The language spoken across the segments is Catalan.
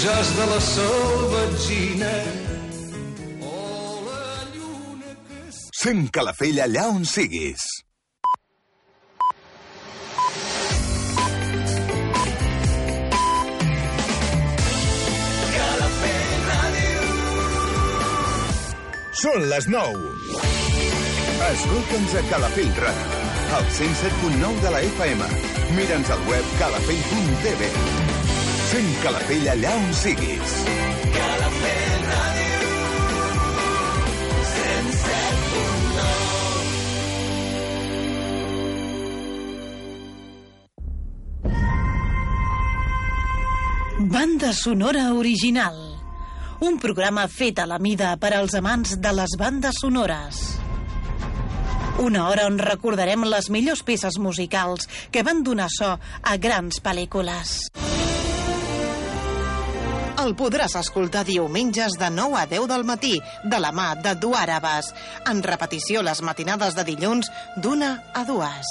jaç de la salvatgina. Sent Calafell allà on siguis. Són les 9. Escolta'ns a Calafell Ràdio, al 107.9 de la FM. Mira'ns al web calafell.tv. Fem Calafell allà on siguis. Calafell Ràdio, 107.9. Banda sonora original. Un programa fet a la mida per als amants de les bandes sonores. Una hora on recordarem les millors peces musicals que van donar so a grans pel·lícules. El podràs escoltar diumenges de 9 a 10 del matí, de la mà de Duàrabes. En repetició les matinades de dilluns d'una a dues.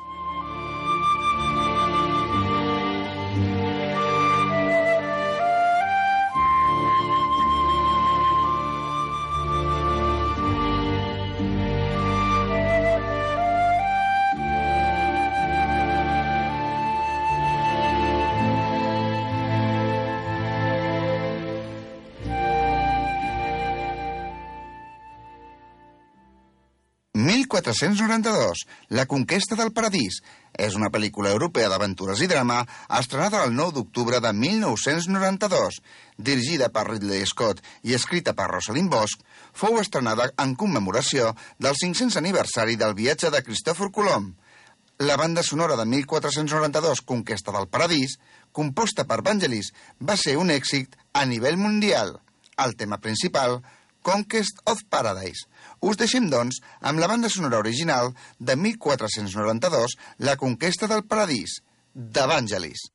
...1492, La conquesta del paradís. És una pel·lícula europea d'aventures i drama estrenada el 9 d'octubre de 1992. Dirigida per Ridley Scott i escrita per Rosalind Bosch, fou estrenada en commemoració del 500 aniversari del viatge de Cristòfor Colom. La banda sonora de 1492, Conquesta del Paradís, composta per Vangelis, va ser un èxit a nivell mundial. El tema principal, Conquest of Paradise. Us deixem, doncs, amb la banda sonora original de 1492, La conquesta del paradís, de Vangelis.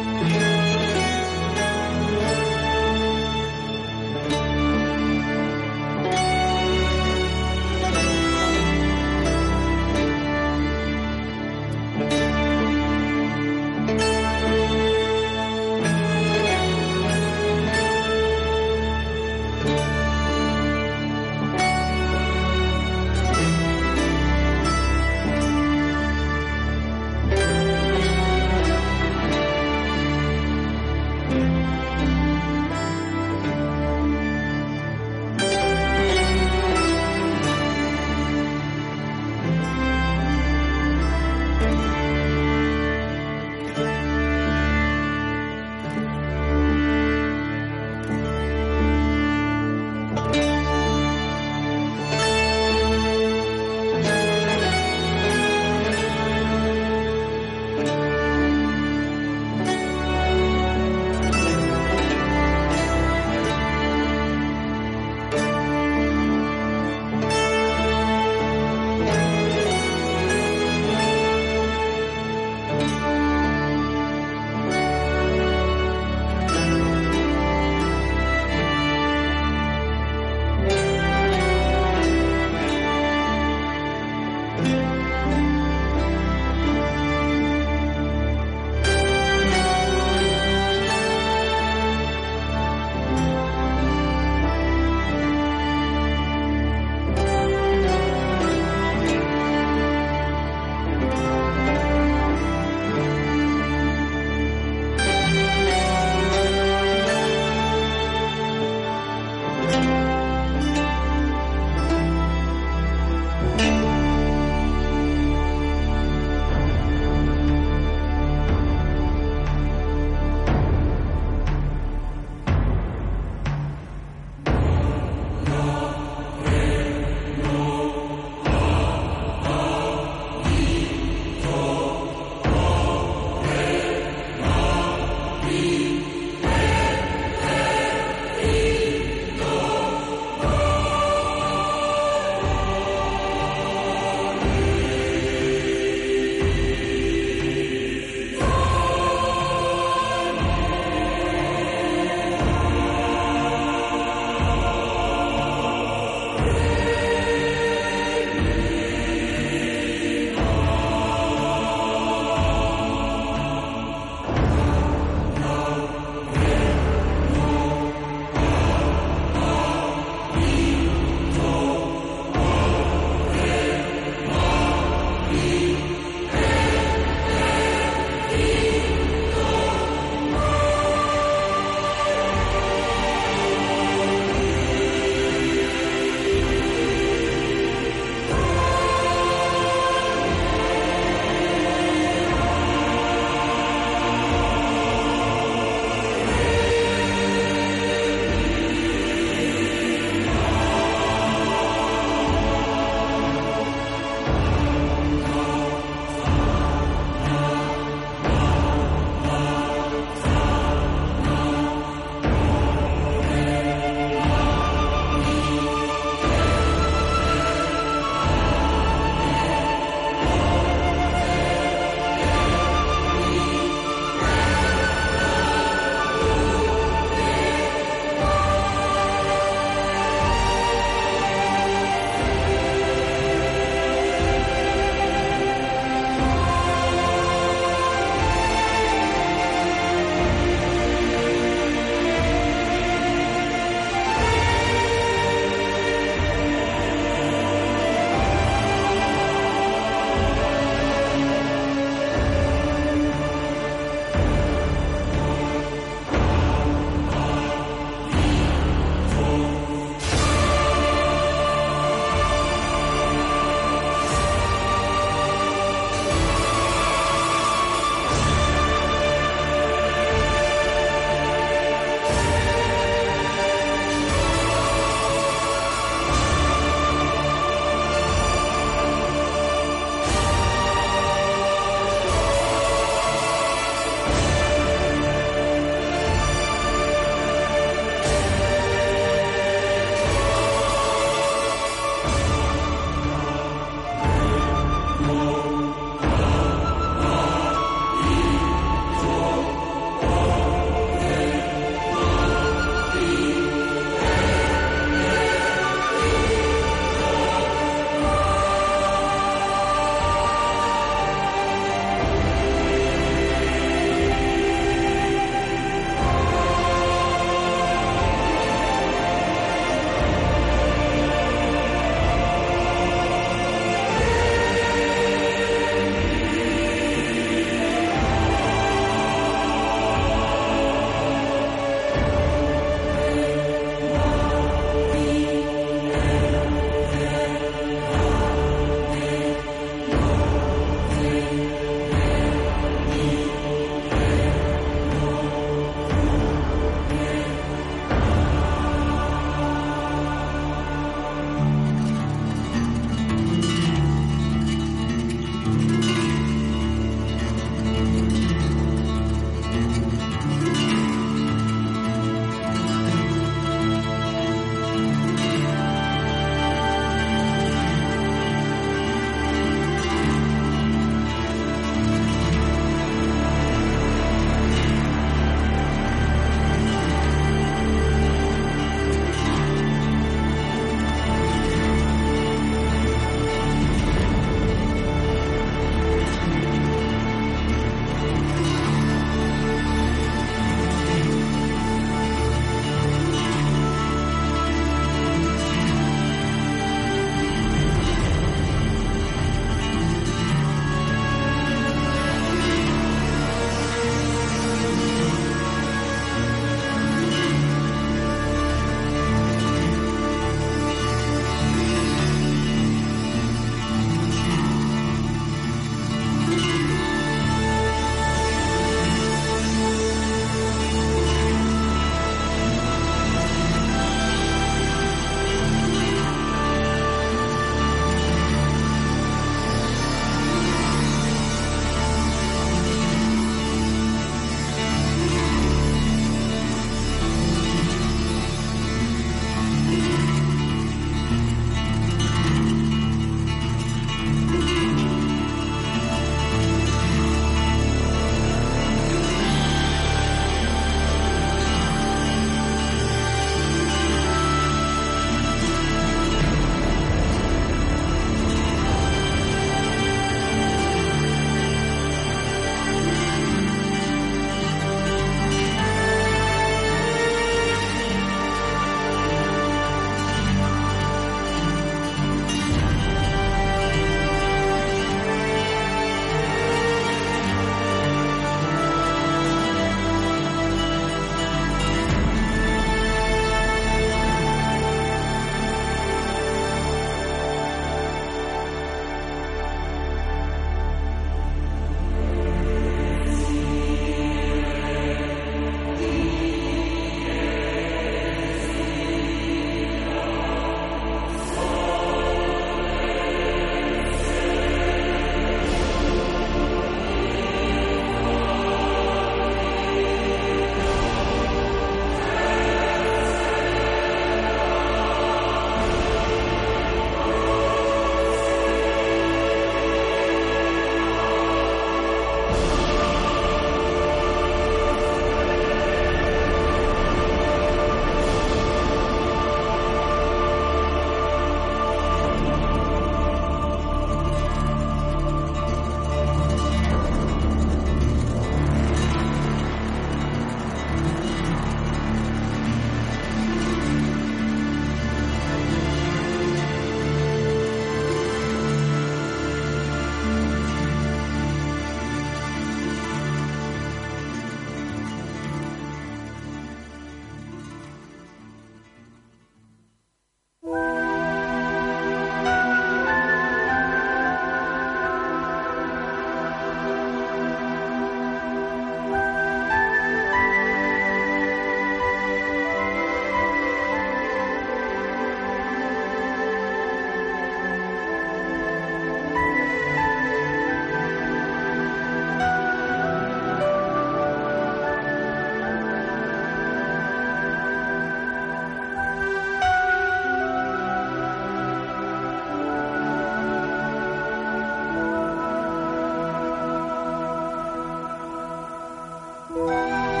Música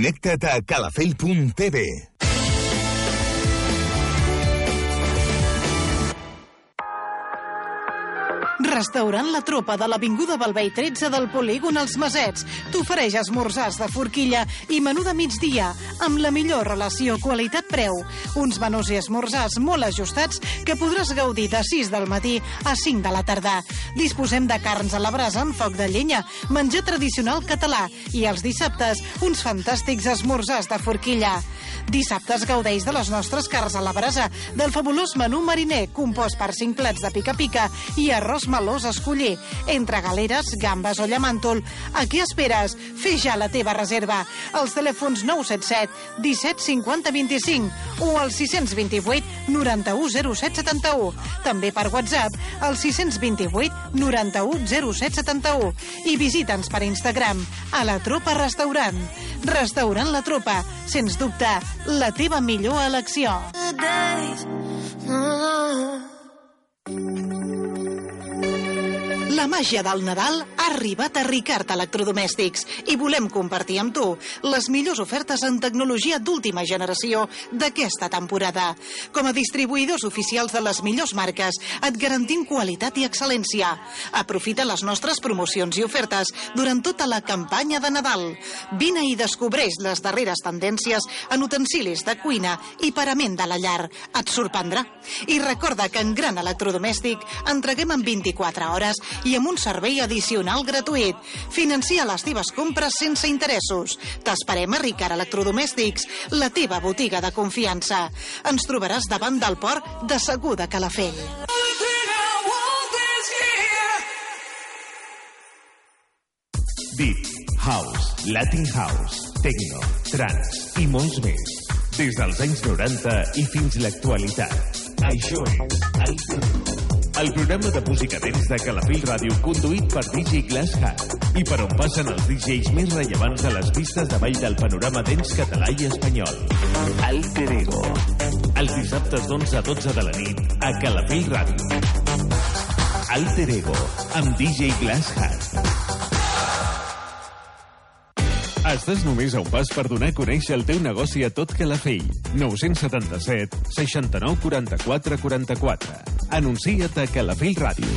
Connecta't a calafell.tv. Restaurant La Tropa de l'Avinguda Balvei 13 del Polígon Els Masets t'ofereix esmorzars de forquilla i menú de migdia amb la millor relació qualitat-preu. Uns menús i esmorzars molt ajustats que podràs gaudir de 6 del matí a 5 de la tarda. Disposem de carns a la brasa amb foc de llenya, menjar tradicional català i els dissabtes uns fantàstics esmorzars de forquilla. Dissabtes gaudeix de les nostres carns a la brasa, del fabulós menú mariner, compost per 5 plats de pica-pica i arròs melós a escollir, entre galeres, gambes o llamàntol. A què esperes? Fes ja la teva reserva. Els telèfons 977 17 50 25 o al 628 91 07 71. També per WhatsApp al 628 91 07 71. I visita'ns per Instagram a la Tropa Restaurant. Restaurant La Tropa, sens dubte, la teva millor elecció. La màgia del Nadal ha arribat a Ricard Electrodomèstics i volem compartir amb tu les millors ofertes en tecnologia d'última generació d'aquesta temporada. Com a distribuïdors oficials de les millors marques, et garantim qualitat i excel·lència. Aprofita les nostres promocions i ofertes durant tota la campanya de Nadal. Vine i descobreix les darreres tendències en utensilis de cuina i parament de la llar. Et sorprendrà. I recorda que en Gran Electrodomèstic entreguem en 24 hores i amb un servei addicional gratuït. Financia les teves compres sense interessos. T'esperem a Ricard Electrodomèstics, la teva botiga de confiança. Ens trobaràs davant del port de Segur de Calafell. Deep, House, Latin House, Techno, Trance i molts més. Des dels anys 90 i fins l'actualitat. Això és Tempo. El programa de música dents de Calafell Ràdio conduït per DJ Glass Hat i per on passen els DJs més rellevants de les pistes de ball del panorama dents català i espanyol. Alter Ego. Els dissabtes d'11 a 12 de la nit a Calafell Ràdio. Alter Ego, amb DJ Glass Hat. Estàs només a un pas per donar a conèixer el teu negoci a tot Calafell. 977 69 44 44. Anuncia't a Calafell Ràdio.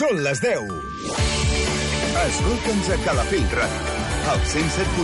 Són les 10. Escolta'ns a Calafell Ràdio, al 107.